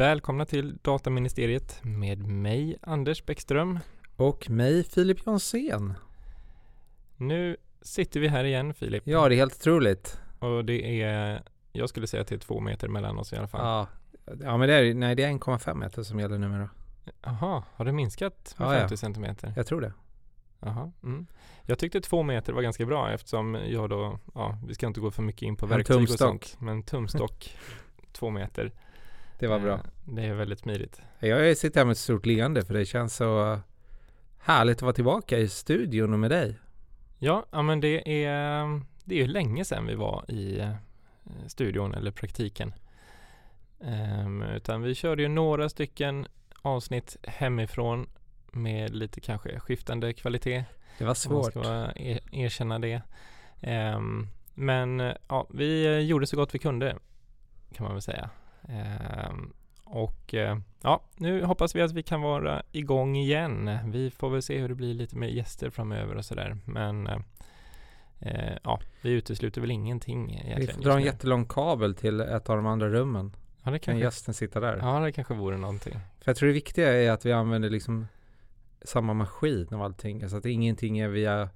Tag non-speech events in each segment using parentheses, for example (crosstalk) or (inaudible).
Välkomna till Dataministeriet med mig Anders Bäckström. Och mig Filip Jonsén. Nu sitter vi här igen Filip. Ja, det är helt otroligt. Och det är, jag skulle säga att det är två meter mellan oss i alla fall. Ja, ja men det är, nej, det är 1,5 meter som gäller numera. Jaha, har det minskat med Ja, ja. 50 centimeter? Jag tror det. Jaha. Mm. Jag tyckte två meter var ganska bra eftersom jag då, ja, vi ska inte gå för mycket in på verktyg och sånt. Men tumstock, (laughs) två meter. Det var bra. Eh, Det är väldigt smidigt. Jag sitter här med ett stort leende för det känns så härligt att vara tillbaka i studion och med dig. Ja, ja men det är, det är ju länge sedan vi var i eh, studion eller praktiken. Ehm, utan vi körde ju några stycken avsnitt hemifrån med lite kanske skiftande kvalitet. Det var Om man svårt. ska er, erkänna det. Ehm, men ja, vi eh, gjorde så gott vi kunde kan man väl säga. Ehm, och eh, ja, nu hoppas vi att vi kan vara igång igen. Vi får väl se hur det blir lite med gäster framöver och sådär. Men eh, eh, ja, vi utesluter väl ingenting egentligen. Vi får dra en jättelång kabel till ett av de andra rummen. ja, det Kan gästen sitta där? ja, det kanske vore någonting. För jag tror det viktiga är att vi använder liksom samma maskin och allting. Alltså att ingenting är via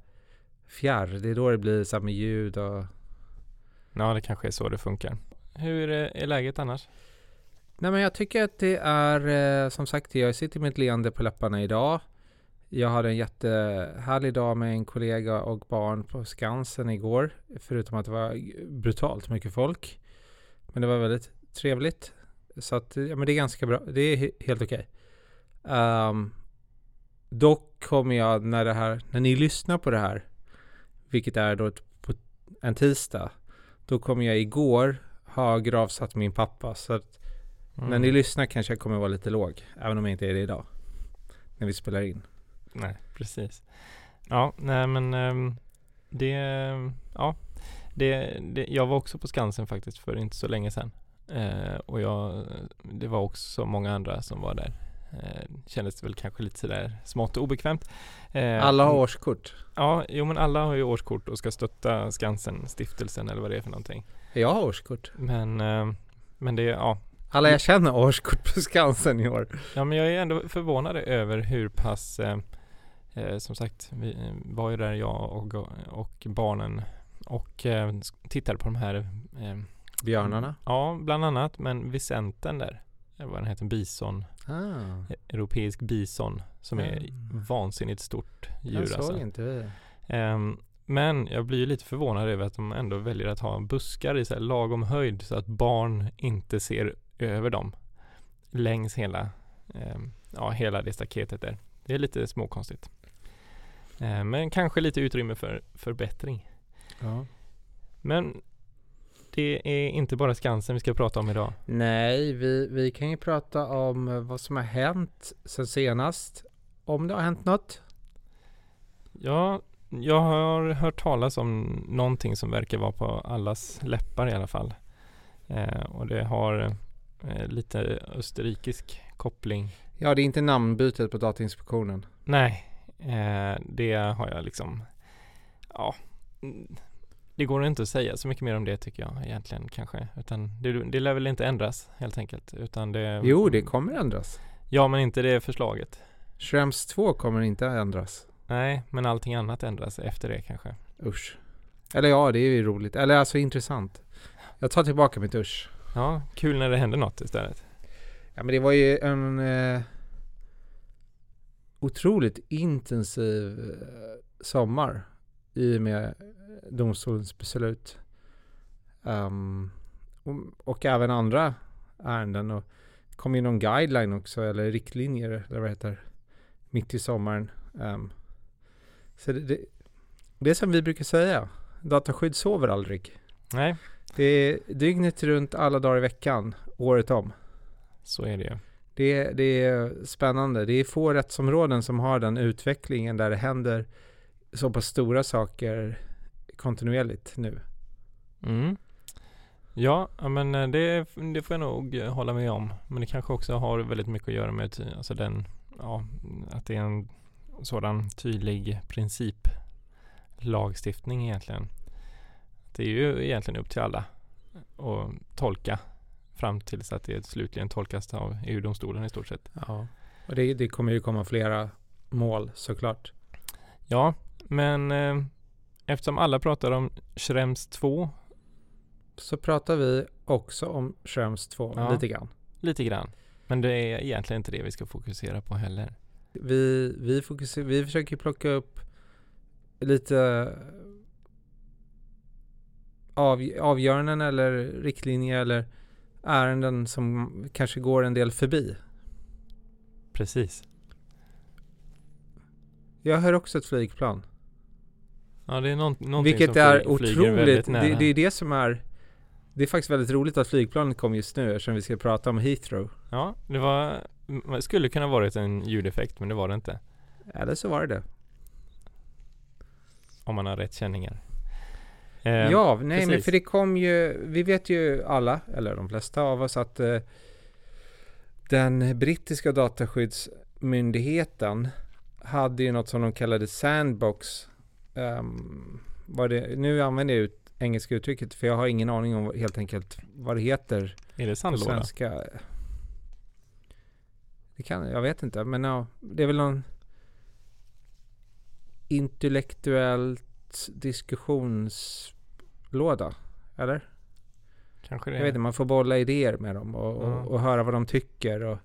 fjärr. Det är då det blir med ljud och Ja, det kanske är så det funkar. Hur eh, är läget annars? Nej men jag tycker att det är eh, som sagt, jag sitter med ett leende på läpparna idag. Jag hade en jättehärlig dag med en kollega och barn på Skansen igår. Förutom att det var brutalt mycket folk. Men det var väldigt trevligt. Så att, ja men det är ganska bra. Det är helt okej. Ehm, dock kommer jag när det här, när ni lyssnar på det här, vilket är då ett, på en tisdag, då kommer jag igår ha gravsatt min pappa. Så att Mm. när ni lyssnar kanske jag kommer vara lite låg, även om jag inte är det idag. När vi spelar in. Nej, precis. Ja, nej men ehm, det, ja, det, det, jag var också på Skansen faktiskt för inte så länge sedan. Eh, och jag, det var också många andra som var där. Eh, kändes väl kanske lite sådär smått obekvämt. Eh, Alla har årskort. Ja, jo men alla har ju årskort och ska stötta Skansen, stiftelsen eller vad det är för någonting. Jag har årskort. Men, eh, men det, ja, Alla jag känner har årskort på Skansen i år. Ja men jag är ändå förvånad över hur pass eh, eh, Som sagt, vi eh, var ju där jag och, och barnen och eh, tittade på de här eh, Björnarna. Ja, bland annat, men Vicenten där vad den heter, bison, Ah, eh, europeisk bison som är Mm. vansinnigt stort djur jag såg alltså. inte det. Ehm, men jag blir lite förvånad över att de ändå väljer att ha buskar i så här lagom höjd så att barn inte ser över dem längs hela, ehm, ja, hela det staketet där. Det är lite småkonstigt. Ehm, men kanske lite utrymme för förbättring. Ja. Men det är inte bara Skansen vi ska prata om idag. Nej, vi, vi kan ju prata om eh, vad som har hänt sen senast. Om det har hänt något. Ja, jag har hört talas om någonting som verkar vara på allas läppar i alla fall. Eh, och det har eh, lite österrikisk koppling. Ja, det är inte namnbytet på Datainspektionen. Nej, eh, det har jag liksom, ja, mm, det går inte att säga så mycket mer om det tycker jag egentligen kanske. Utan det, det lär väl inte ändras helt enkelt. Utan det, Jo, det kommer ändras. Ja, men inte det förslaget. Schrems 2 kommer inte ändras. Nej, men allting annat ändras efter det kanske. Usch. Eller ja, det är ju roligt. Eller alltså intressant. Jag tar tillbaka mitt usch. Ja, kul när det händer något istället. Ja men det var ju en eh, otroligt intensiv eh, sommar i och med domstolens beslut. Ehm, och, och även andra ärenden. Och kom ju någon guideline också, eller riktlinjer, eller vad heter, mitt i sommaren. Ehm, så det, det, det är som vi brukar säga, dataskydd sover aldrig. Nej, Det är dygnet runt alla dagar i veckan, året om. så är det ju. Det, är- det är spännande. Det är få rättsområden som har den utvecklingen där det händer så pass stora saker kontinuerligt nu. Mm. Ja, men eh, det, det får jag nog eh, hålla med om. Men det kanske också har väldigt mycket att göra med alltså den, ja, att det är en sådan tydlig princip lagstiftning egentligen. Det är ju egentligen upp till alla att tolka fram tills att det slutligen tolkas av EU-domstolen i stort sett. Ja, och det, det kommer ju komma flera mål såklart. Ja, men eh, eftersom alla pratar om Schrems 2 Så pratar vi också om Schrems 2 Ja. lite grann. lite grann. Men det är egentligen inte det vi ska fokusera på heller. Vi, vi, fokuserar, vi försöker plocka upp lite av, avgöranden eller riktlinjer eller ärenden som kanske går en del förbi. Precis. Jag hör också ett flygplan. Ja, det är någon, någonting Vilket som är otroligt. Det, det är det som är det är faktiskt väldigt roligt att flygplanet kom just nu eftersom vi ska prata om Heathrow. Ja, det var, det skulle kunna varit en ljudeffekt men det var det inte. Eller så var det det. Om man har rätt känningar. Eh, ja, nej men precis. för det kom ju, vi vet ju alla, eller de flesta av oss att eh, den brittiska dataskyddsmyndigheten hade ju något som de kallade sandbox. Um, det, nu använder jag ut engelska uttrycket för jag har ingen aning om helt enkelt vad det heter Är det på sandlåda? svenska. Det kan, jag vet inte, men ja, det är väl någon intellektuellt diskussionslåda, eller? Kanske det. Jag vet inte, man får bolla idéer med dem och, Ja. och, och höra vad de tycker och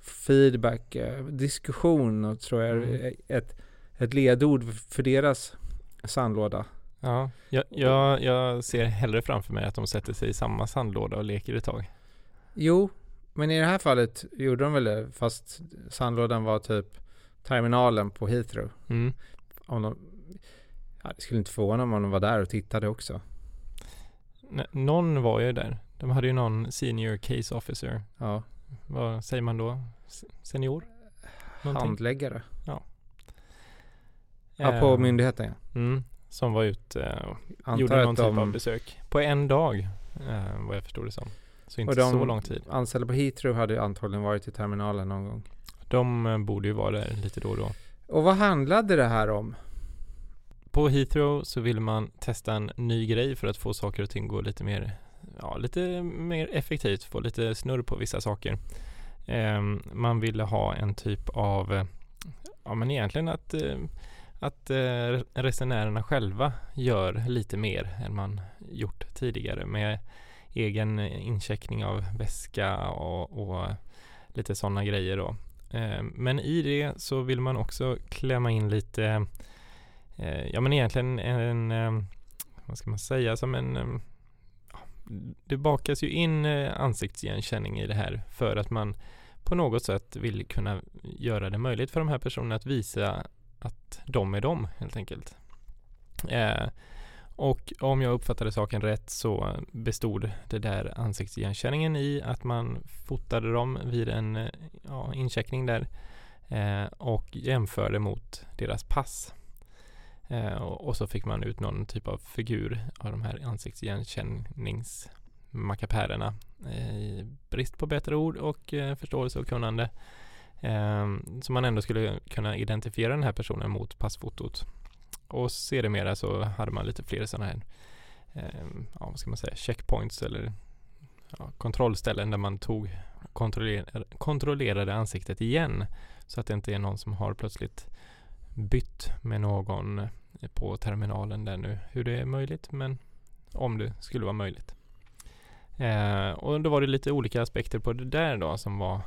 feedback, eh, diskussion och tror jag Mm. ett, ett ledord för deras sandlåda. Ja, jag, jag, jag ser hellre framför mig att de sätter sig i samma sandlåda och leker ett tag. Jo, men i det här fallet gjorde de väl det, fast sandlådan var typ terminalen på Heathrow. Mm. Om de, ja, det skulle inte förvåna mig om de var där och tittade också. N- någon var ju där. De hade ju någon senior case officer. Ja, Vad säger man då? Senior? Någonting? handläggare. Ja, på Eh, myndigheten ja. Mm, som var ute och Antar gjorde någon typ av besök. På en dag, eh, vad jag förstod det som. Så inte så lång tid. anställda på Heathrow hade ju antagligen varit i terminalen någon gång. De eh, borde ju vara där lite då och då. Och vad handlade det här om? På Heathrow så ville man testa en ny grej för att få saker och ting gå lite mer, ja, lite mer effektivt, få lite snurr på vissa saker. Ehm, man ville ha en typ av, eh, ja men egentligen att, eh, att eh, resenärerna själva gör lite mer än man gjort tidigare med egen eh, incheckning av väska och, och lite sådana grejer då. Eh, men i det så vill man också klämma in lite eh, ja men egentligen en, eh, vad ska man säga, som en, det bakas ju in ansiktsigenkänning i det här för att man på något sätt vill kunna göra det möjligt för de här personerna att visa att de är de helt enkelt. Och om jag uppfattade saken rätt så bestod det där ansiktsigenkänningen i att man fotade dem vid en eh, ja, incheckning där eh, och jämförde mot deras pass. Eh, och, och så fick man ut någon typ av figur av de här ansiktsigenkänningsmackapärerna eh, i brist på bättre ord och eh, förståelse och kunnande. Eh, så man ändå skulle kunna identifiera den här personen mot passfotot. Och sedermera så hade man lite fler sådana här, eh, ja vad ska man säga, checkpoints eller ja, kontrollställen där man tog kontroller, kontrollerade ansiktet igen. Så att det inte är någon som har plötsligt bytt med någon på terminalen där nu. Hur det är möjligt, men om det skulle vara möjligt. Eh, och då var det lite olika aspekter på det där då som var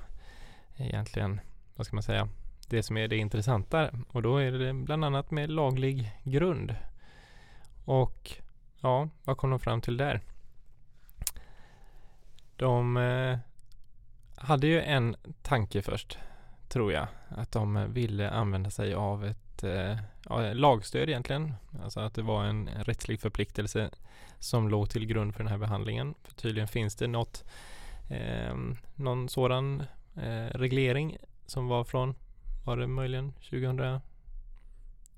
egentligen, vad ska man säga, det som är det intressanta. Och då är det bland annat med laglig grund. Och ja, vad kom de fram till där? De eh, hade ju en tanke först, tror jag. Att de ville använda sig av ett eh, ja, lagstöd egentligen. Alltså att det var en rättslig förpliktelse som låg till grund för den här behandlingen. För tydligen finns det något, eh, någon sådan eh, reglering som var från, var det möjligen 2000?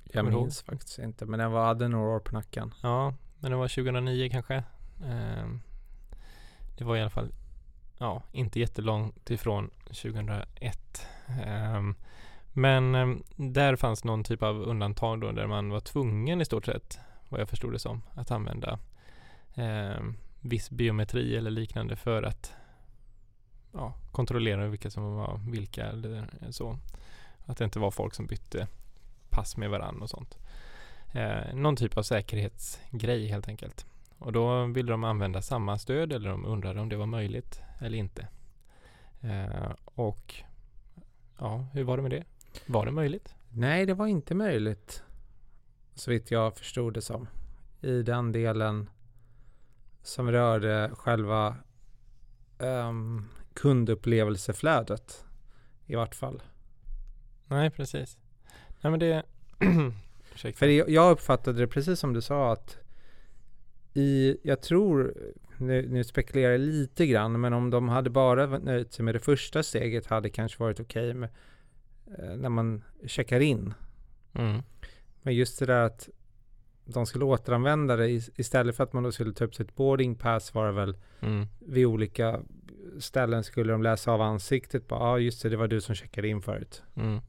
Jag minns faktiskt inte, men den var, hade några år på nacken. Ja, men det var 2009 kanske. Eh, det var i alla fall ja, inte jättelångt ifrån 2001. Ehm, men ehm, där fanns någon typ av undantag då där man var tvungen i stort sett, vad jag förstod det som, att använda ehm, viss biometri eller liknande för att ja, kontrollera vilka som var vilka eller så. Att det inte var folk som bytte pass med varandra och sånt. Eh, någon typ av säkerhetsgrej helt enkelt. Och då ville de använda samma stöd eller de undrade om det var möjligt eller inte. Eh, och ja, hur var det med det? Var det möjligt? Nej, det var inte möjligt. Så vitt jag förstod det som. I den delen som rörde själva um, kundupplevelseflödet. I vart fall. Nej, precis. Nej, men det... (clears throat) För jag uppfattade det precis som du sa att i, jag tror, nu, nu spekulerar jag lite grann, men om de hade bara nöjt sig med det första steget hade kanske varit okej okay med eh, när man checkar in. Mm. Men just det där att de skulle återanvända det istället för att man då skulle ta upp sitt boarding pass var det väl mm. vid olika ställen skulle de läsa av ansiktet. Ja, ah, just det, det var du som checkade in förut. Mm.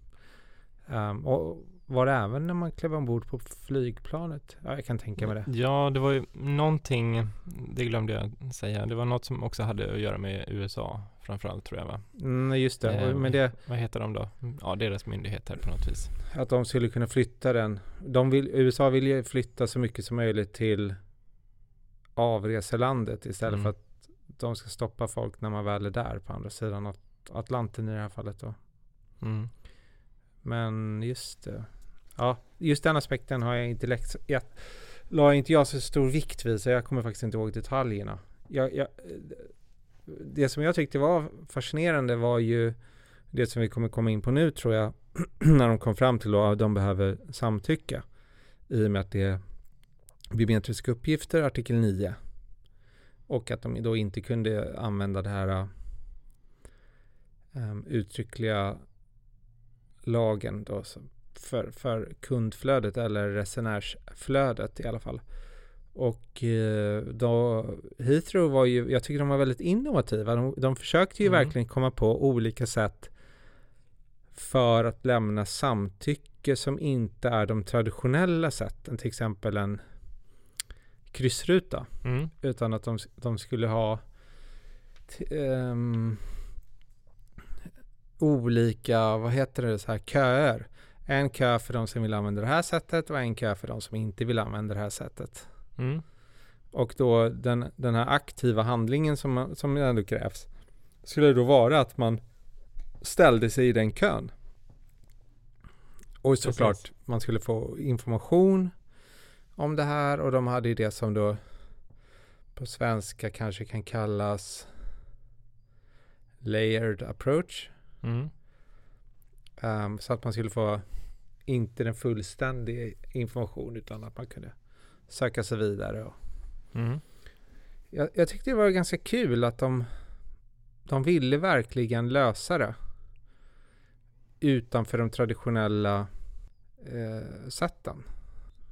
Um, och var det även när man klev ombord på flygplanet? Ja, jag kan tänka mig det. Ja, det var ju någonting, det glömde jag säga, det var något som också hade att göra med USA framförallt tror jag va? Mm, just det. Eh, men det. Vad heter de då? Ja, deras myndigheter på något vis. Att de skulle kunna flytta den. De vill, USA vill ju flytta så mycket som möjligt till avreselandet istället mm. för att de ska stoppa folk när man väl är där på andra sidan Atlanten i det här fallet då. Mm. Men just det. Ja, just den aspekten har jag inte läckt. Jag la inte jag så stor vikt vid så jag kommer faktiskt inte ihåg detaljerna. Jag, jag, det som jag tyckte var fascinerande var ju det som vi kommer komma in på nu tror jag. (clears throat) när de kom fram till att de behöver samtycka. I och med att det är biometriska uppgifter, artikel 9. Och att de då inte kunde använda det här um, uttryckliga lagen då för, för kundflödet eller resenärsflödet i alla fall. Och eh, då, Heathrow var ju, jag tycker de var väldigt innovativa. De, de försökte ju mm. verkligen komma på olika sätt för att lämna samtycke som inte är de traditionella sätten, till exempel en kryssruta. Mm. Utan att de, de skulle ha um, olika, vad heter det, så här köer. En kö för de som vill använda det här sättet och en kö för de som inte vill använda det här sättet. Mm. Och då den, den här aktiva handlingen som, som ändå krävs skulle då vara att man ställde sig i den kön. Och såklart Precis. man skulle få information om det här och de hade ju det som då på svenska kanske kan kallas layered approach. Mm. Um, så att man skulle få inte den fullständiga information utan att man kunde söka sig vidare. Och mm. jag, jag, tyckte det var ganska kul att de, de ville verkligen lösa det utanför de traditionella eh, sätten.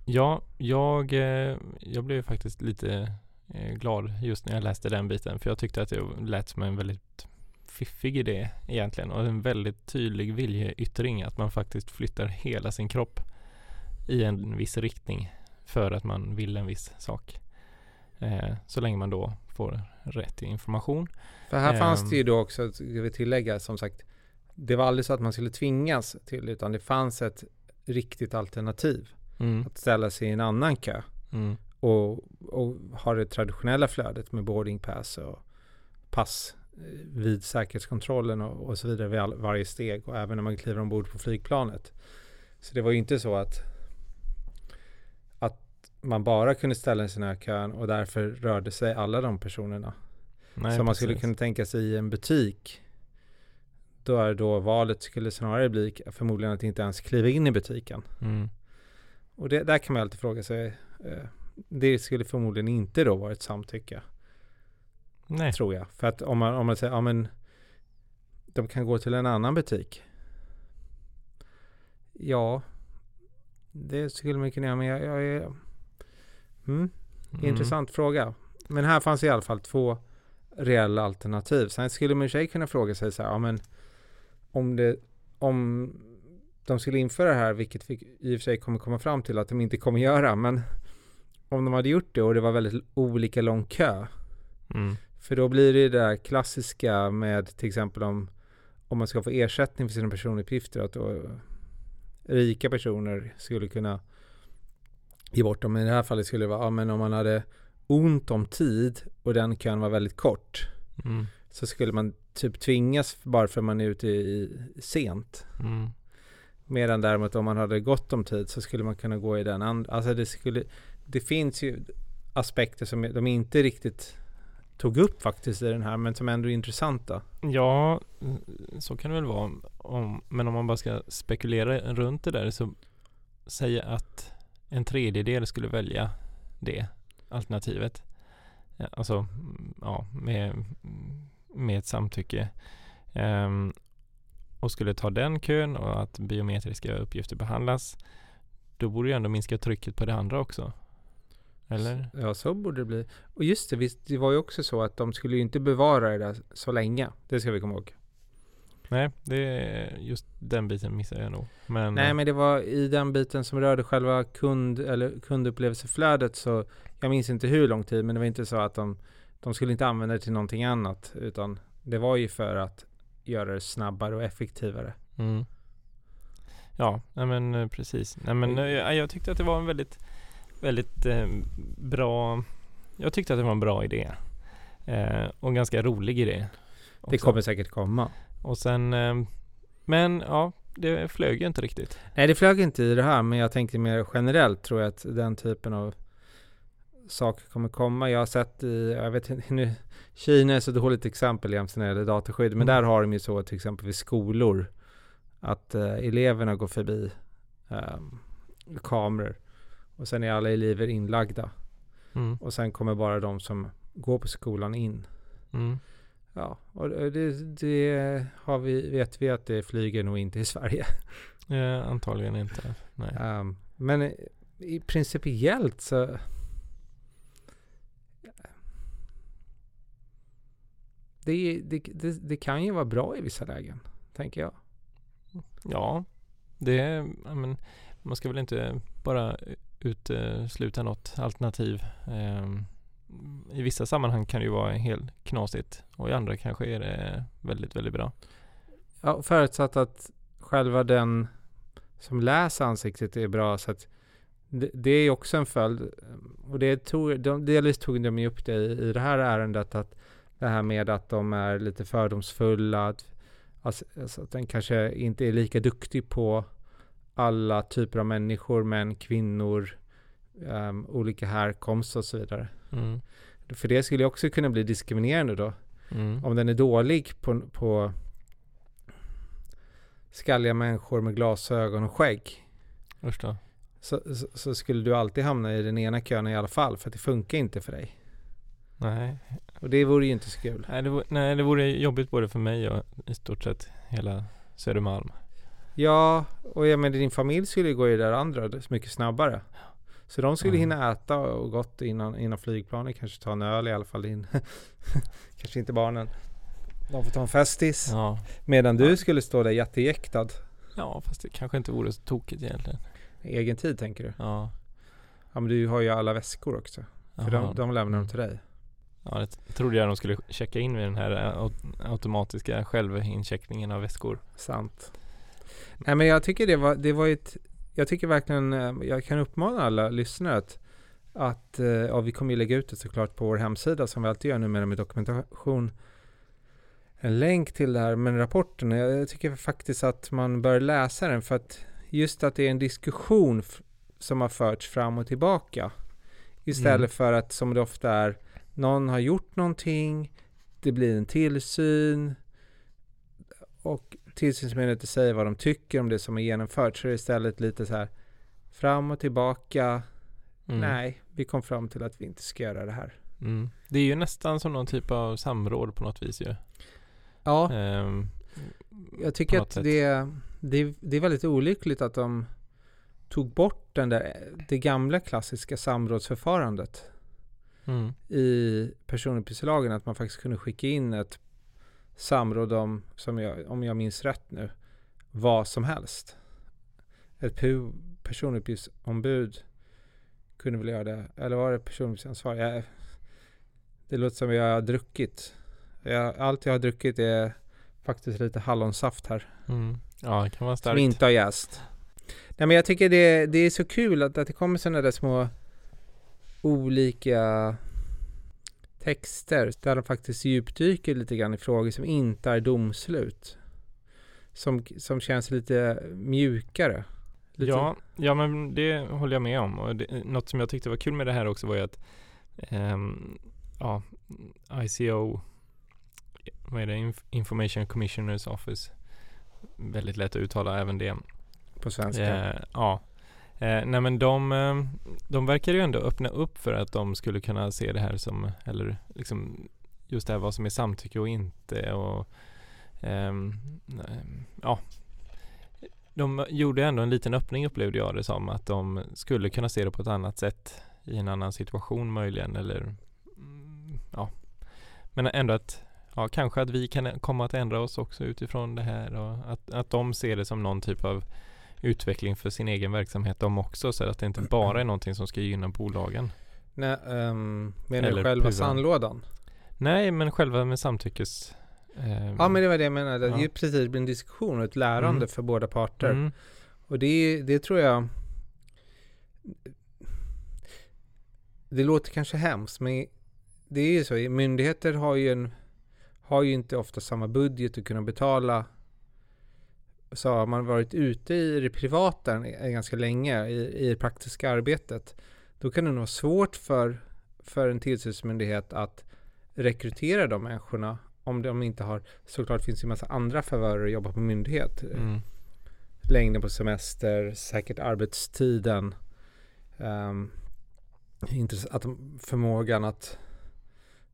Ja, jag, eh, jag blev faktiskt lite eh, glad just när jag läste den biten för jag tyckte att det lät som en väldigt fiffig idé egentligen och en väldigt tydlig viljeyttring att man faktiskt flyttar hela sin kropp i en viss riktning för att man vill en viss sak. Eh, så länge man då får rätt information. För här eh, fanns det ju då också, ska vi tillägga, som sagt, det var aldrig så att man skulle tvingas till utan det fanns ett riktigt alternativ. Mm. Att ställa sig i en annan kö mm. och, och ha det traditionella flödet med boarding pass och pass vid säkerhetskontrollen och, och så vidare vid all, varje steg och även när man kliver ombord på flygplanet. Så det var ju inte så att att man bara kunde ställa sig i kön och därför rörde sig alla de personerna. Nej, så man skulle kunna tänka sig i en butik då är då valet skulle snarare bli förmodligen att inte ens kliva in i butiken. Mm. Och det, där kan man alltid fråga sig. Eh, det skulle förmodligen inte då vara ett samtycke. Nej. Tror jag. För att om man, om man säger, ja men de kan gå till en annan butik. Ja, det skulle man kunna göra, men jag, jag är... Mm, mm. Intressant fråga. Men här fanns i alla fall två reella alternativ. Sen skulle man i sig kunna fråga sig så här, ja men om det, om de skulle införa det här, vilket vi i och för sig kommer komma fram till att de inte kommer göra, men om de hade gjort det och det var väldigt olika lång kö, mm För då blir det det där klassiska med till exempel om, om man ska få ersättning för sina personuppgifter. Att då rika personer skulle kunna ge bort dem. Men i det här fallet skulle det vara, ja, men om man hade ont om tid och den kön var väldigt kort. Mm. Så skulle man typ tvingas bara för att man är ute i, sent. Mm. Medan däremot om man hade gott om tid så skulle man kunna gå i den andra. Alltså det skulle, det finns ju aspekter som de inte riktigt tog upp faktiskt i den här men som ändå är intressanta. Ja, mm, så kan det väl vara. Om, men om man bara ska spekulera runt det där så säga att en tredjedel skulle välja det alternativet. Ja, Alltså, mm, ja, med, med ett samtycke. Um, och skulle ta den kön och att biometriska uppgifter behandlas, då borde ju ändå minska trycket på det andra också. Eller? Ja, så borde det bli. Och just det, visst, det var ju också så att de skulle ju inte bevara det där så länge. Det ska vi komma ihåg. Nej, det är just den biten missar jag nog. Men, Nej, men det var i den biten som rörde själva kund eller kundupplevelseflödet så jag minns inte hur lång tid, men det var inte så att de, de skulle inte använda det till någonting annat, utan det var ju för att göra det snabbare och effektivare. Mm. Ja, men eh, precis. Nej men eh, jag, jag tyckte att det var en väldigt, väldigt eh, bra, jag tyckte att det var en bra idé. Eh, och en ganska rolig idé. Det också. kommer säkert komma. Och sen, eh, men ja, det flög ju inte riktigt. Nej, det flög inte i det här, men jag tänkte mer generellt tror jag att den typen av saker kommer komma. Jag har sett i, jag vet inte, nu, Kina är så dåligt exempel det gäller dataskydd, men Mm. där har de ju så till exempel vid skolor att eh, eleverna går förbi ehm, kameror och sen är alla elever inlagda Mm. och sen kommer bara de som går på skolan in. Mm. Ja, och det, det har vi, vet vi att det flyger nog inte i Sverige. (laughs) Eh, antagligen inte. Ehm, men i- i principiellt så det, det, det, det kan ju vara bra i vissa lägen, tänker jag. Ja, det, ja, men, man ska väl inte bara utesluta något alternativ. Ehm, I vissa sammanhang kan det ju vara helt knasigt och i andra kanske är det väldigt, väldigt bra. Ja, förutsatt att själva den som läser ansiktet är bra så att det, det är också en följd och det tog, de, delvis tog de ju upp det i, i det här ärendet att det här med att de är lite fördomsfulla att, alltså, alltså att den kanske inte är lika duktig på alla typer av människor, män, kvinnor, ehm, olika härkomst och så vidare. Mm. För det skulle också kunna bli diskriminerande då Mm. om den är dålig på, på skalliga människor med glasögon och skägg så, så, så skulle du alltid hamna i den ena kön i alla fall för att det funkar inte för dig. Nej. Och det vore ju inte så kul. Nej, det vore, nej, det vore jobbigt både för mig och i stort sett hela Södermalm. Ja, och jag menar din familj skulle ju gå i det där andra mycket snabbare. Så de skulle Ja. hinna äta och gott innan, innan flygplanet, kanske ta en öl i alla fall in. (laughs) kanske inte barnen. De får ta en festis. Ja. Medan du skulle stå där jättejäktad. ja, fast det kanske inte vore så tokigt egentligen. Egen tid tänker du? Ja. Ja men du har ju alla väskor också. För de, de lämnar de till dig. Ja, det trodde jag de skulle checka in med den här eh, aut- automatiska självincheckningen av väskor. Sant. Nej men jag tycker det var, det var ett, jag tycker verkligen, eh, jag kan uppmana alla lyssnare att, att eh, ja, vi kommer ju lägga ut det såklart på vår hemsida som vi alltid gör numera med dokumentation. En länk till det här med rapporten. Jag, tycker faktiskt att man bör läsa den för att just att det är en diskussion som har förts fram och tillbaka. Istället Mm. för att som det ofta är, någon har gjort någonting, det blir en tillsyn och tillsynsmyndigheten säger vad de tycker om det som är genomfört så är det istället lite så här fram och tillbaka. Mm. Nej, vi kom fram till att vi inte ska göra det här. Mm. Det är ju nästan som någon typ av samråd på något vis ju. Ja, Ehm, jag tycker att det, det, det är väldigt olyckligt att de tog bort den där, det gamla klassiska samrådsförfarandet mm. i personuppgiftslagen att man faktiskt kunde skicka in ett samråd om, som jag, om jag minns rätt nu, vad som helst. Ett pu- personuppgiftsombud kunde väl göra det, eller var det personuppgiftsansvarig? Jag- Det låter som jag har druckit. Jag, allt jag har druckit är faktiskt lite hallonsaft här. Mm. Ja, det kan vara Som starkt. inte har jäst. Nej men jag tycker det, det är så kul att, att det kommer sådana där små olika texter där de faktiskt djupdyker lite grann i frågor som inte är domslut. Som, som känns lite mjukare. Lite, Ja, ja, men det håller jag med om. Och det, något som jag tyckte var kul med det här också var ju att ehm, ja, ICO, vad är det, Inf- Information Commissioners Office, väldigt lätt att uttala även det. på svenska. Eh, ja. Eh, nej men de, eh, de verkar ju ändå öppna upp för att de skulle kunna se det här som, eller liksom just det här vad som är samtycke och inte och ehm, eh, nej, ja. De gjorde ändå en liten öppning upplevde jag det som att de skulle kunna se det på ett annat sätt i en annan situation möjligen eller mm, ja. Men ändå att ja, kanske att vi kan komma att ändra oss också utifrån det här och att, att de ser det som någon typ av utveckling för sin egen verksamhet de också så att det inte bara är någonting som ska gynna bolagen. Nej, um, menar du själva puvan. sandlådan? Nej, men själva med samtyckes... ehm, Ja men det var det jag menade. Det är Ja. ju precis en diskussion och ett lärande Mm. för båda parter. mm, Och det, det tror jag Det låter kanske hemskt men det är ju så. Myndigheter har ju, en, har ju inte ofta samma budget att kunna betala. Så har man varit ute i det privata ganska länge i, i det praktiska arbetet. Då kan det nog vara svårt för, för en tillsynsmyndighet att rekrytera de människorna om de inte har, såklart finns det en massa andra favörer att jobba på myndighet mm, längden på semester, säkert arbetstiden, um, att förmågan att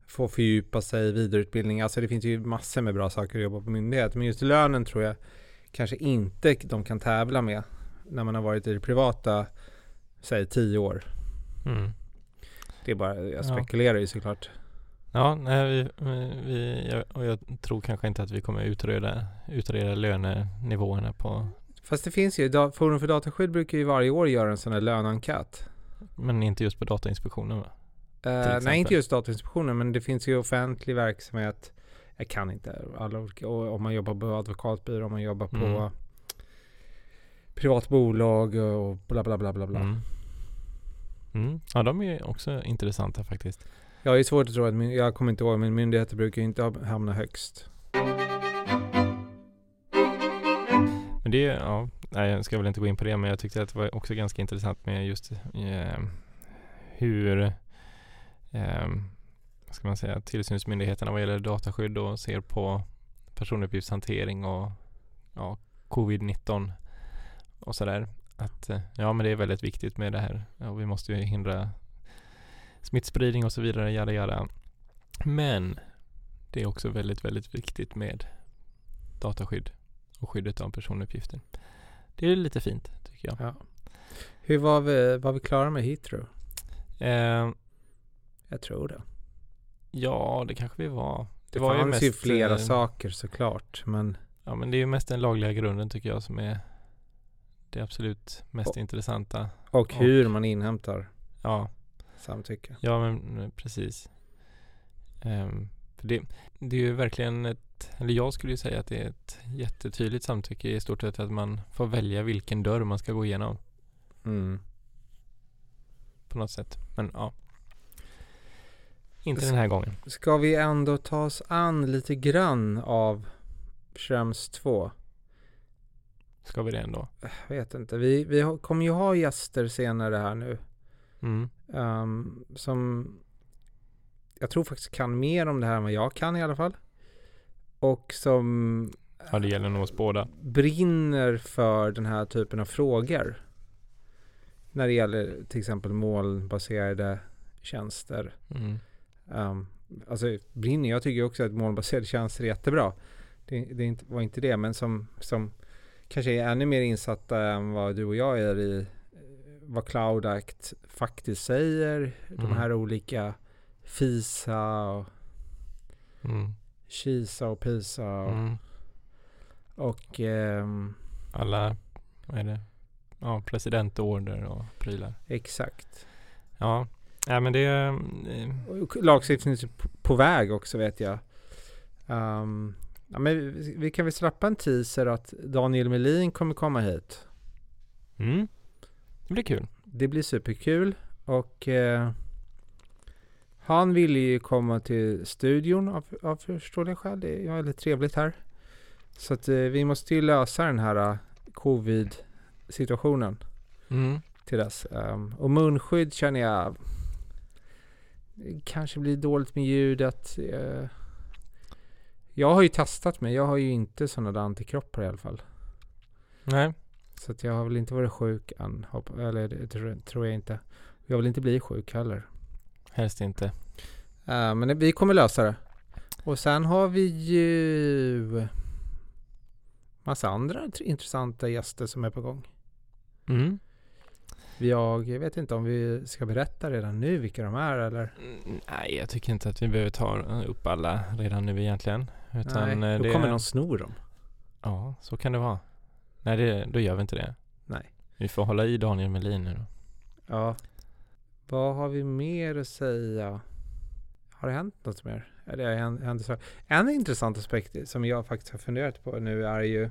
få fördjupa sig i vidareutbildning. Alltså det finns ju massor med bra saker att jobba på myndighet. Men just lönen tror jag kanske inte de kan tävla med när man har varit i det privata, säg tio år. mm. Det är bara, jag Ja. spekulerar ju såklart. Ja, nej, vi, vi, jag, och jag tror kanske inte att vi kommer utreda, utreda lönenivåerna på, Fast det finns ju, Forum för dataskydd brukar ju varje år göra en sån här lönenkät. men inte just på Datainspektionen va? Exempel. nej, inte just Datainspektionen, men det finns ju offentlig verksamhet. Jag kan inte alla olika, och om man jobbar på advokatbyrå, om man jobbar på Mm. privat bolag och bla bla bla bla bla. Mm. Mm. Ja, de är också intressanta faktiskt. Jag är svårt att tro att, min, jag kommer inte ihåg, men myndigheter brukar inte ha- hamna högst. Men det, ja, nej, jag ska väl inte gå in på det, men jag tyckte att det var också ganska intressant med just eh, hur, eh, vad ska man säga, tillsynsmyndigheterna vad gäller dataskydd och ser på personuppgiftshantering och ja, covid-19 och sådär. Att eh, ja, men det är väldigt viktigt med det här. Ja, vi måste ju hindra smittspridning och så vidare, jada jada. Men det är också väldigt, väldigt viktigt med dataskydd och skyddet av personuppgifter. Det är lite fint tycker jag. Ja. Hur var vi, var vi klara med Heathrow? Eh, Jag tror det. Ja, det kanske vi var. Det, var ju fanns ju mest, flera eh, saker såklart, men Ja, men det är ju mest den lagliga grunden tycker jag som är det absolut mest Och- intressanta. och hur man inhämtar Ja, samtycke. ja men precis. För det, det är ju verkligen ett, eller jag skulle ju säga att det är ett jättetydligt samtycke i stort sett att man får välja vilken dörr man ska gå igenom Mm. på något sätt. Men ja. Inte den här gången. Ska vi ändå ta oss an lite grann av Schrems 2? Ska vi det ändå? Jag vet inte. Vi, vi kommer ju ha gäster senare här nu. Mm. ehm, som jag tror faktiskt kan mer om det här än vad jag kan i alla fall. Och som Ja, det gäller nog oss båda. brinner för den här typen av frågor. När det gäller till exempel molnbaserade tjänster. Mm. Um, alltså brinner, jag tycker också att molnbaserade tjänster är jättebra. Det, det var inte det, men som, som kanske är ännu mer insatta än vad du och jag är i eh, vad Cloud Act faktiskt säger. De Mm. här olika FISA och Mm. KISA och PISA och, Mm. och ehm, Alla, vad är det? Ja, presidentorder och prylar. exakt. Ja, Ja men det... eh, Lagstiftning är på- på väg också vet jag. Ehm, ja, men vi, vi kan väl släppa en teaser att Daniel Melin kommer komma hit. Mm. Det blir kul. Det blir superkul och eh, han ville ju komma till studion av, av förståeliga skäl. Det är väldigt trevligt här. Så att eh, vi måste ju lösa den här eh, covid-situationen Mm. till dess. Ehm, och munskydd känner jag kanske blir dåligt med ljudet. Eh, jag har ju testat mig. Jag har ju inte sådana där antikroppar i alla fall. Nej. Så jag har väl inte varit sjuk än. Eller det tror, jag inte. Jag vill inte bli sjuk heller. Helst inte. Eh, men vi kommer lösa det. Och sen har vi ju massa andra tr- intressanta gäster som är på gång. Mm. Jag vet inte om vi ska berätta redan nu vilka de är eller? Mm, Nej, jag tycker inte att vi behöver ta upp alla redan nu egentligen. Utan Nej, eh, då det... kommer någon sno dem. Ja, så kan det vara. Nej, det, då gör vi inte det. Nej. Vi får hålla i Daniel Melin nu då. Ja. Vad har vi mer att säga? Har det hänt något mer? Eller har det hänt- hänt så? En intressant aspekt som jag faktiskt har funderat på nu är ju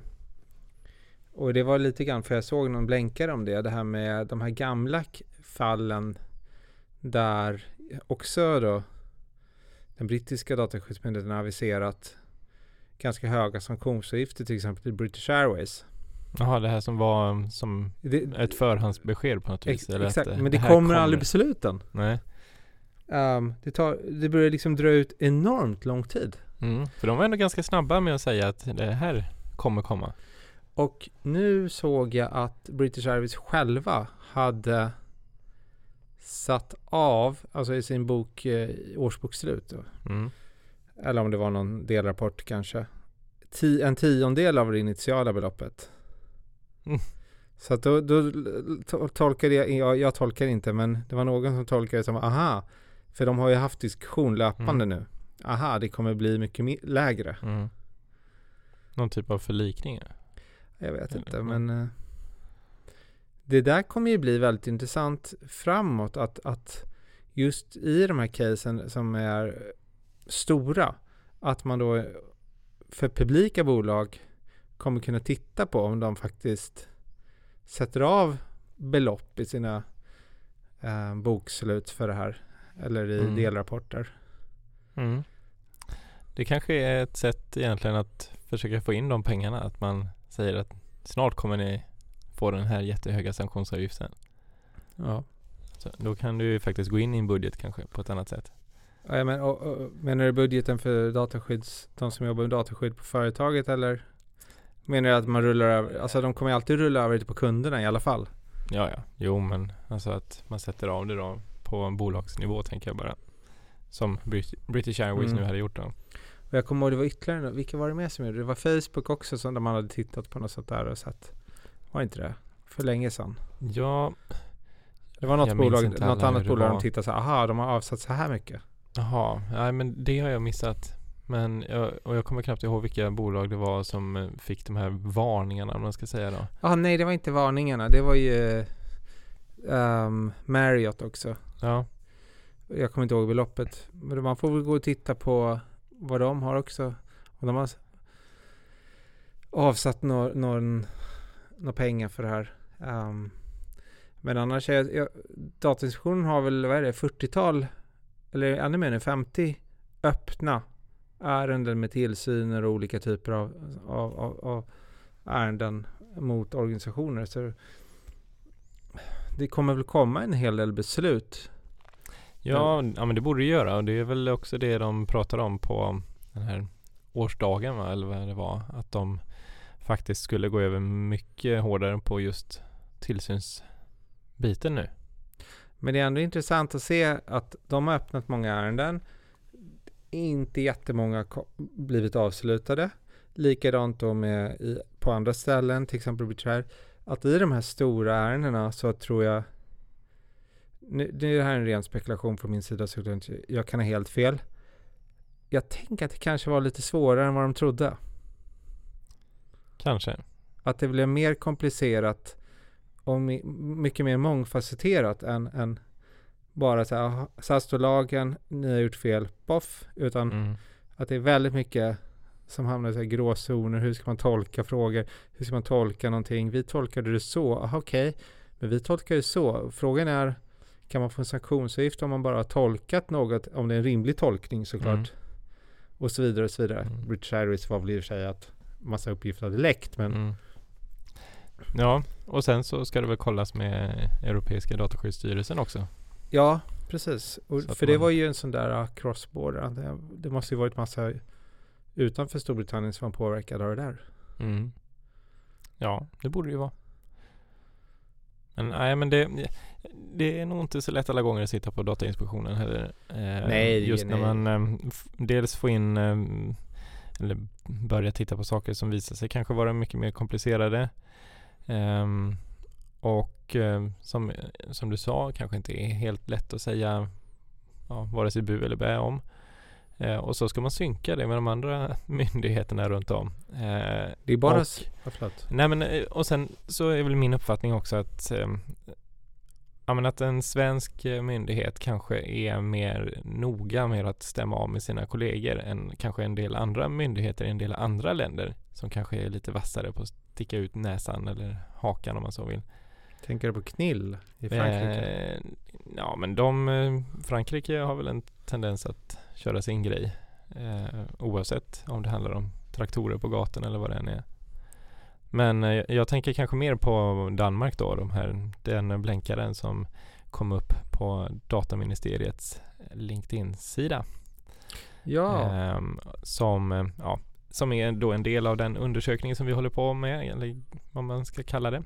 och det var lite grann för jag såg någon blänkare om det. Det här med de här gamla fallen där också då den brittiska dataskyddsmyndigheten har aviserat ganska höga sanktionsavgifter till exempel till British Airways. Jaha, det här som var um, som Det, ett förhandsbesked på något vis. ex, eller att, exakt, eh, men det, här kommer aldrig besluten. Nej. Um, det, tar, det börjar liksom dra ut enormt lång tid. Mm. För de var ändå ganska snabba med att säga att det här kommer komma. Och nu såg jag att British Airways själva hade satt av, alltså i sin bok eh, årsbokslut, Mm. eller om det var någon delrapport kanske, ti, en tiondel av det initiala beloppet. Mm. Så att då, då to- tolkade jag, jag, jag tolkar inte, men det var någon som tolkade det som aha, för de har ju haft diskussion löpande nu. Aha, det kommer bli mycket lägre. Mm. Någon typ av förlikning. Jag vet inte, ja. men eh, det där kommer ju bli väldigt intressant framåt att, att just i de här casen som är stora, att man då för publika bolag kommer kunna titta på om de faktiskt sätter av belopp i sina eh, bokslut för det här eller i Mm. delrapporter. Mm. Det kanske är ett sätt egentligen att försöka få in de pengarna. Att man säger att snart kommer ni få den här jättehöga sanktionsavgiften. Ja. Så då kan du ju faktiskt gå in i en budget kanske på ett annat sätt. Ja, men, och, och, menar du budgeten för dataskydds, de som jobbar med dataskydd på företaget eller menar du att man rullar över, alltså de kommer alltid rulla över det på kunderna i alla fall. Ja, ja. Jo, men alltså att man sätter av det då på en bolagsnivå tänker jag bara. Som Brit- British Airways Mm. nu hade gjort då. Och jag kommer ihåg det var ytterligare, nå- vilka var det mer som gjorde det? Det var Facebook också som man hade tittat på något sånt där och sett. Var inte det? För länge sedan. Ja, Det var något bolag, något annat bolag de tittade så här, aha de har avsatt så här mycket. jaha. Nej, men det har jag missat. Men jag, och jag kommer knappt ihåg vilka bolag det var som eh, fick de här varningarna om man ska säga då. Ja nej det var inte varningarna, det var ju ehm, Marriott också. Ja, Jag kommer inte ihåg beloppet. Men man får väl gå och titta på vad de har också. Och de har avsatt någon, någon, pengar för det här. Um, men annars är jag, Datainspektionen har väl, vad är det, 40-tal eller ännu mer nu, 50 öppna ärenden med tillsyner och olika typer av, av, av, av ärenden mot organisationer. Så det kommer väl komma en hel del beslut ja, ja men det borde det göra och det är väl också det de pratar om på den här årsdagen va? eller vad det var. Att de faktiskt skulle gå över mycket hårdare på just tillsynsbiten nu. Men det är ändå intressant att se att de har öppnat många ärenden. Inte jättemånga blivit avslutade. Likadant då med i, på andra ställen, till exempel Betray. Att i de här stora ärendena så tror jag nu, det här är en ren spekulation från min sida så jag kan ha helt fel. Jag tänker att det kanske var lite svårare än vad de trodde. Kanske. Att det blev mer komplicerat och mycket mer mångfacetterat än, än bara så här, här står lagen, ni har gjort fel, boff, utan Mm. att det är väldigt mycket som hamnar i så här gråzoner. Hur ska man tolka frågor? Hur ska man tolka någonting? Vi tolkade det så. Okej. Men vi tolkar ju så. Frågan är, kan man få en sanktionsavgift om man bara har tolkat något, om det är en rimlig tolkning såklart. Mm. Och så vidare och så vidare. Mm. British Airways var väl i och för sig att massa uppgifter hade läckt, men Mm. Ja, och sen så ska det väl kollas med Europeiska dataskyddsstyrelsen också. ja, precis. För det man- var ju en sån där uh, cross-border. Det, det måste ju varit massa utanför Storbritannien som var påverkade av det där. Mm. Ja, det borde det ju vara. Men nej, men det, det är nog inte så lätt alla gånger att sitta på Datainspektionen heller. Eh, Nej, Just nej. när man eh, dels får in eh, eller börja titta på saker som visar sig kanske vara mycket mer komplicerade. Ehm, och eh, som, som du sa, kanske inte är helt lätt att säga ja, vare sig bu eller bä om. Eh, och så ska man synka det med de andra (laughs) myndigheterna runt om. Eh, Det är bara... Och- Ja. Nej men eh, och sen så är väl min uppfattning också att eh, Ja men att en svensk eh, myndighet kanske är mer noga med att stämma av med sina kollegor än kanske en del andra myndigheter i en del andra länder som kanske är lite vassare på att sticka ut näsan eller hakan om man så vill. Tänker du på knill i Frankrike? Eh, ja men de, eh, Frankrike har väl en tendens att köra sin grej eh, oavsett om det handlar om traktorer på gatan eller vad det än är. Men eh, jag tänker kanske mer på Danmark då, de här, den blänkaren som kom upp på Dataministeriets LinkedIn-sida. ja, Ehm, som, eh, ja, som är då en del av den undersökning som vi håller på med, eller vad man ska kalla det.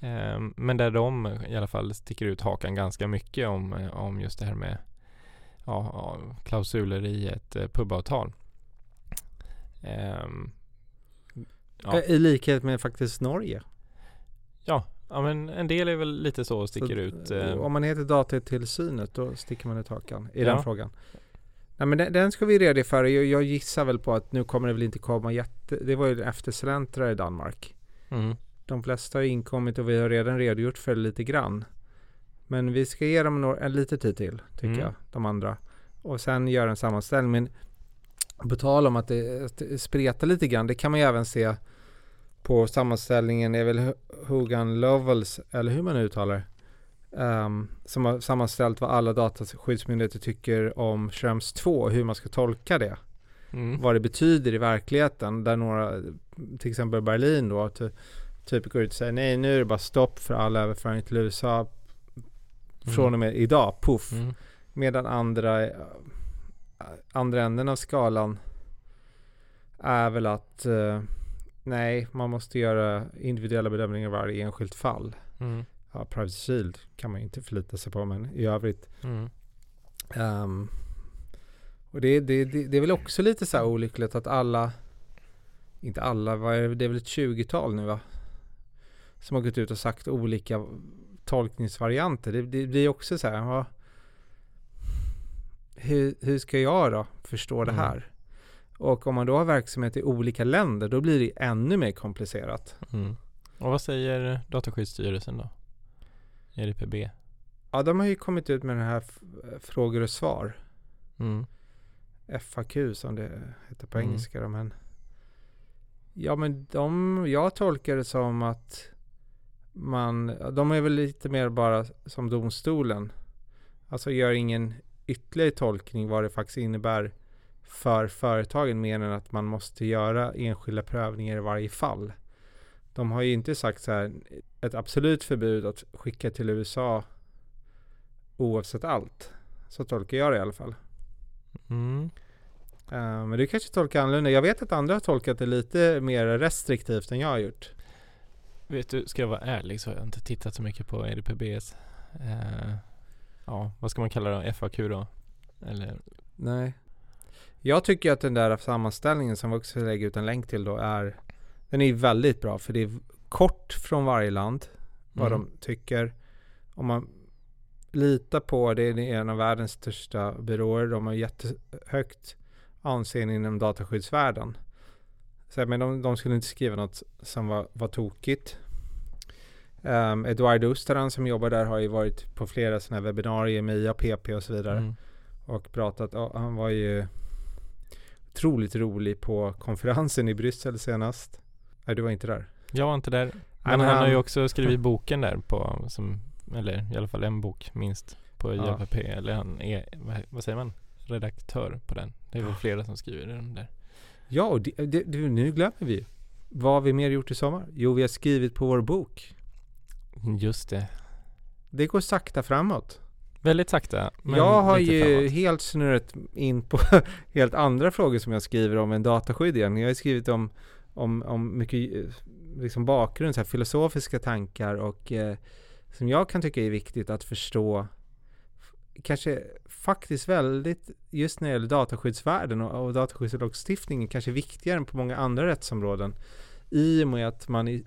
Ehm, men där de i alla fall sticker ut hakan ganska mycket om, eh, om just det här med ja, klausuler i ett eh, pubavtal. Ehm, ja. Eh, I likhet med faktiskt Norge. ja, ja, men en del är väl lite så och sticker Så, ut. eh, Om man heter datatillsynet då sticker man ut hakan i Ja. den frågan. Nej men den, den ska vi reda för. Jag, jag gissar väl på att nu kommer det väl inte komma jätte... Det var ju eftersläntrare i Danmark. mm, De flesta har inkommit och vi har redan redogjort för det lite grann. Men vi ska ge dem några, en lite tid till, tycker Mm. jag, de andra. Och sen göra en sammanställning. Men på tal om att det, att det spretar lite grann, det kan man ju även se på sammanställningen, det är väl Hogan Lovells, eller hur man uttalar ehm, som har sammanställt vad alla dataskyddsmyndigheter tycker om Schrems 2, hur man ska tolka det mm, vad det betyder i verkligheten. Där några, till exempel Berlin då, ty, typ går ut och säger nej nu är det bara stopp för all överföring till USA från och med idag, puff. mm, Medan andra, eh, andra änden av skalan är väl att eh, nej, man måste göra individuella bedömningar i varje enskilt fall. mm, Ja, Privacy Shield kan man ju inte förlita sig på, men i övrigt mm, Ehm, och det, det, det, det är väl också lite så här olyckligt att alla, inte alla, det är väl ett 20-tal nu va? Som har gått ut och sagt olika tolkningsvarianter. Det, det blir också så här, ja, hur, hur ska jag då förstå det Mm. här? Och om man då har verksamhet i olika länder, då blir det ännu mer komplicerat. mm. Och vad säger Dataskyddsstyrelsen då? EDPB? Ja, de har ju kommit ut med den här frågor och svar. Mm. FAQ som det heter på Mm. engelska då, men Ja men de, jag tolkar det som att man, de är väl lite mer bara som domstolen. Alltså gör ingen ytterligare tolkning vad det faktiskt innebär för företagen mer än att man måste göra enskilda prövningar i varje fall. De har ju inte sagt så här ett absolut förbud att skicka till USA oavsett allt. Så tolkar jag det i alla fall. Mm. Eh, men du kanske tolkar annorlunda. Jag vet att andra har tolkat det lite mer restriktivt än jag har gjort. Vet du, ska jag vara ärlig så har jag inte tittat så mycket på EDPBs eh, Ja, vad ska man kalla det då? FAQ då? Eller? Nej. Jag tycker att den där sammanställningen som vi också lägger ut en länk till då är Den är väldigt bra för det är kort från varje land vad Mm. de tycker. Om man litar på det, det är en av världens största byråer. De har jättehögt anseende inom dataskyddsvärlden. Så, men de, de skulle inte skriva något som var, var tokigt. Um, Eduardo Ostaran som jobbar där har ju varit på flera sådana här webbinarier med IAPP och så vidare. Mm. Och pratat, och han var ju otroligt rolig på konferensen i Bryssel senast. Nej, du var inte där. Jag var inte där. Men men han har han- ju också skrivit boken där på, som, eller i alla fall en bok minst på Ja. IFP. Eller han är, vad, säger man, redaktör på den. Det är väl flera som skriver den där. Ja, och det, det, nu glömmer vi. Vad har vi mer gjort i sommar? Jo, vi har skrivit på vår bok. Just det. Det går sakta framåt. Väldigt sakta. Jag har ju framåt. helt snurrat in på (laughs) helt andra frågor som jag skriver om än dataskydd igen. Jag har skrivit om, om, om mycket eh, liksom bakgrund, så här filosofiska tankar och eh, som jag kan tycka är viktigt att förstå kanske faktiskt väldigt, just när det gäller dataskyddsvärlden och, och dataskyddslagstiftningen, kanske viktigare än på många andra rättsområden. I och med att man i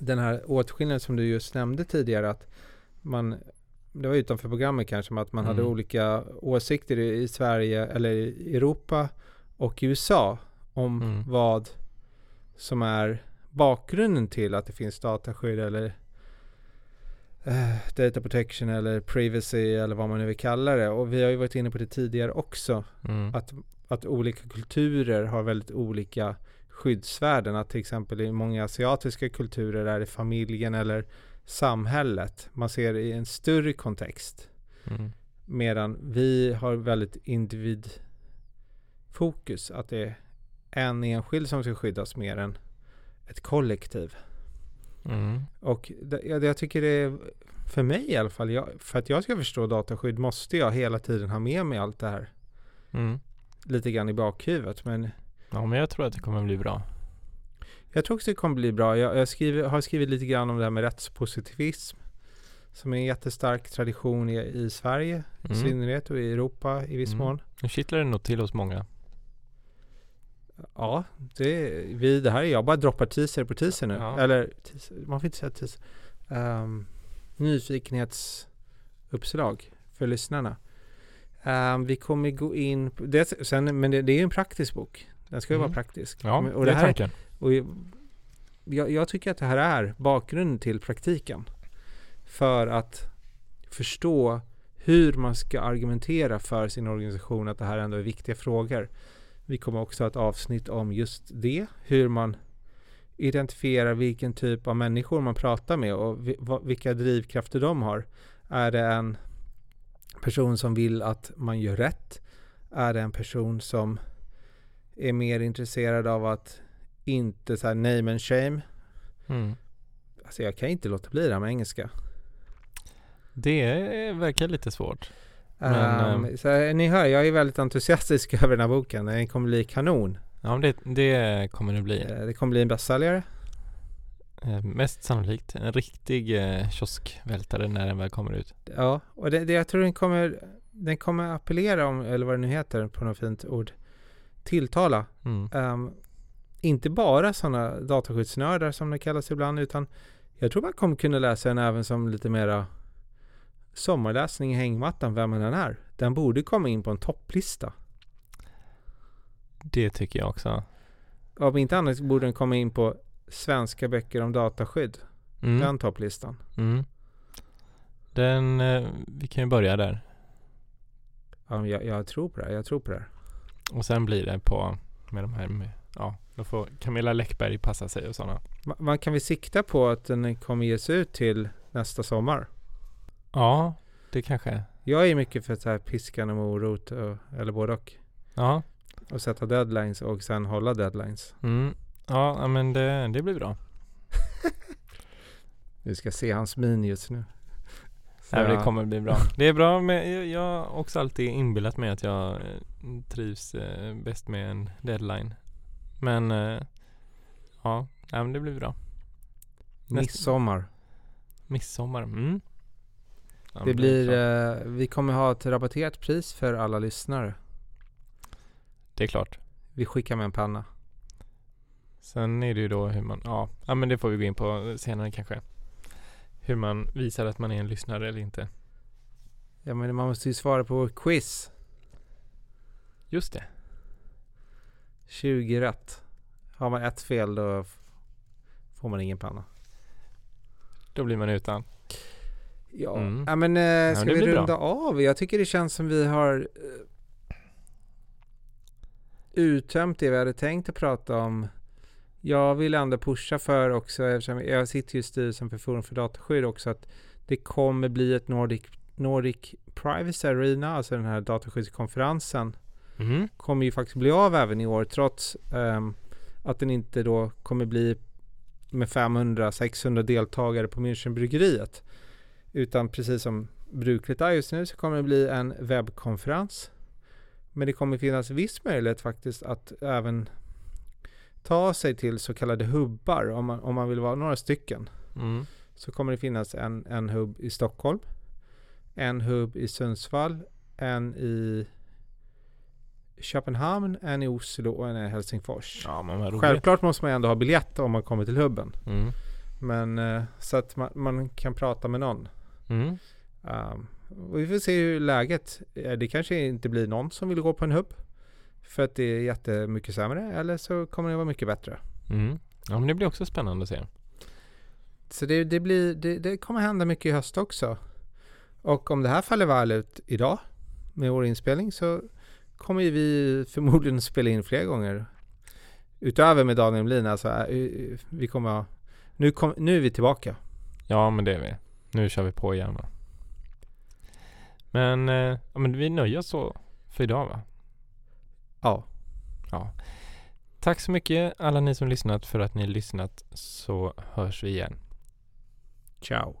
den här åtskillnaden som du just nämnde tidigare, att man, det var utanför programmet kanske, men att man hade Mm. olika åsikter i, i Sverige eller i Europa och i USA om Mm. vad som är bakgrunden till att det finns dataskydd eller eh, data protection eller privacy eller vad man nu vill kalla det. Och vi har ju varit inne på det tidigare också. Mm. Att, att olika kulturer har väldigt olika skyddsvärden. Att till exempel i många asiatiska kulturer är det familjen eller samhället. Man ser det i en större kontext. Mm. Medan vi har väldigt individfokus. Att det är en enskild som ska skyddas mer än ett kollektiv. Mm. Och det, jag, jag tycker det är, för mig i alla fall, jag, för att jag ska förstå dataskydd måste jag hela tiden ha med mig allt det här Mm. lite grann i bakhuvudet. Men Ja, men jag tror att det kommer bli bra. jag tror också det kommer bli bra. Jag, jag skriver, har skrivit lite grann om det här med rättspositivism. Som är en jättestark tradition i, i Sverige i Mm. synnerhet och i Europa i viss Mm. mån. Nu kittlar det nog till hos många. Ja, det, vi, det här är jag bara droppar teaser på teaser nu. Ja. Eller, teaser, man får inte säga teaser. Um, nyfikenhetsuppslag för lyssnarna. Ehm, vi kommer gå in på, det, sen, men det, det är ju en praktisk bok. Den ska ju Mm. vara praktisk. Ja, och det det är här, tanken. och jag, jag tycker att det här är bakgrunden till praktiken. För att förstå hur man ska argumentera för sin organisation att det här ändå är viktiga frågor. Vi kommer också ha ett avsnitt om just det. Hur man identifierar vilken typ av människor man pratar med och vilka drivkrafter de har. Är det en person som vill att man gör rätt? Är det en person som är mer intresserad av att inte så här name and shame? Mm. Alltså jag kan inte låta bli det här med engelska. Det verkar lite svårt. Men, Ehm, så ni hör, jag är väldigt entusiastisk (laughs) över den här boken. Den kommer bli kanon. Ja, det, det kommer det bli. Eh, Det kommer bli en bästsäljare. Eh, mest sannolikt en riktig eh, kioskvältare när den väl kommer ut. Ja, och det, det, jag tror den kommer, den kommer appellera om, eller vad det nu heter på något fint ord, tilltala. Mm. Ehm, inte bara sådana dataskyddsnördar som det kallas ibland, utan jag tror man kommer kunna läsa den även som lite mera sommarläsning i hängmattan, vem den är. Den borde komma in på en topplista. Det tycker jag också. Om inte annat borde den komma in på svenska böcker om dataskydd. Mm. Den topplistan. Mm. Den, eh, vi kan ju börja där. Ja, jag, jag tror på det här, jag tror på det här. Och sen blir det på med de här med, ja, då får Camilla Läckberg passa sig och sådana. Ma- Man kan vi sikta på att den kommer ges ut till nästa sommar? Ja, det kanske. Jag är mycket för så här piskan och morot, och, eller både och. Ja, Och sätta deadlines och sen hålla deadlines. mm. ja men det, det blir bra. (laughs) Du ska se hans min just nu. Så Nej, det kommer bli bra. Det är bra med, jag- har också alltid inbillat mig att jag eh, trivs eh, bäst med en deadline. Men eh, ja, men det blir bra. nästa- Midsommar. Midsommar, mm. Ja, Det blir, eh, vi kommer ha ett rabatterat pris för alla lyssnare. Det är klart. Vi skickar med en penna. Sen är det ju då hur man, ja, ja men det får vi gå in på senare kanske. Hur man visar att man är en lyssnare eller inte. Ja men man måste ju svara på vår quiz. Just det. 20 rätt. Har man ett fel då får man ingen panna. Då blir man utan. Ja, Mm. ja men eh, ska det vi blir bra. runda av? Jag tycker det känns som vi har eh, uttömt det vi hade tänkt att prata om. Jag vill ändå pusha för också, eftersom jag sitter ju i styrelsen för Forum för dataskydd också, att det kommer bli ett Nordic, Nordic Privacy Arena, alltså den här dataskyddskonferensen, Mm. kommer ju faktiskt bli av även i år trots ehm, att den inte då kommer bli med 500-600 deltagare på Münchenbryggeriet. Utan precis som brukligt är just nu så kommer det bli en webbkonferens. Men det kommer finnas viss möjlighet faktiskt att även ta sig till så kallade hubbar om man, om man vill vara några stycken. Mm. Så kommer det finnas en, en hubb i Stockholm, en hubb i Sundsvall, en i Köpenhamn, en i Oslo och en i Helsingfors. Ja. Självklart måste man ändå ha biljett om man kommer till hubben. Mm. Men eh, så att man, man kan prata med någon. Mm. Um, vi får se hur läget är. Det kanske inte blir någon som vill gå på en hubb. För att det är jättemycket sämre. Eller så kommer det vara mycket bättre. Mm. Ja, men det blir också spännande att se. Så det, det, blir, det, det kommer hända mycket i höst också. Och om det här faller väl ut idag med vår inspelning så kommer vi förmodligen spela in fler gånger. Utöver med Daniel Melin. Alltså, vi kommer nu, kom, nu är vi tillbaka. Ja, men det är vi. Nu kör vi på igen va. Men, eh, ja, men vi nöjer oss så för idag va? Ja. Ja. Tack så mycket alla ni som lyssnat för att ni lyssnat så hörs vi igen. Ciao.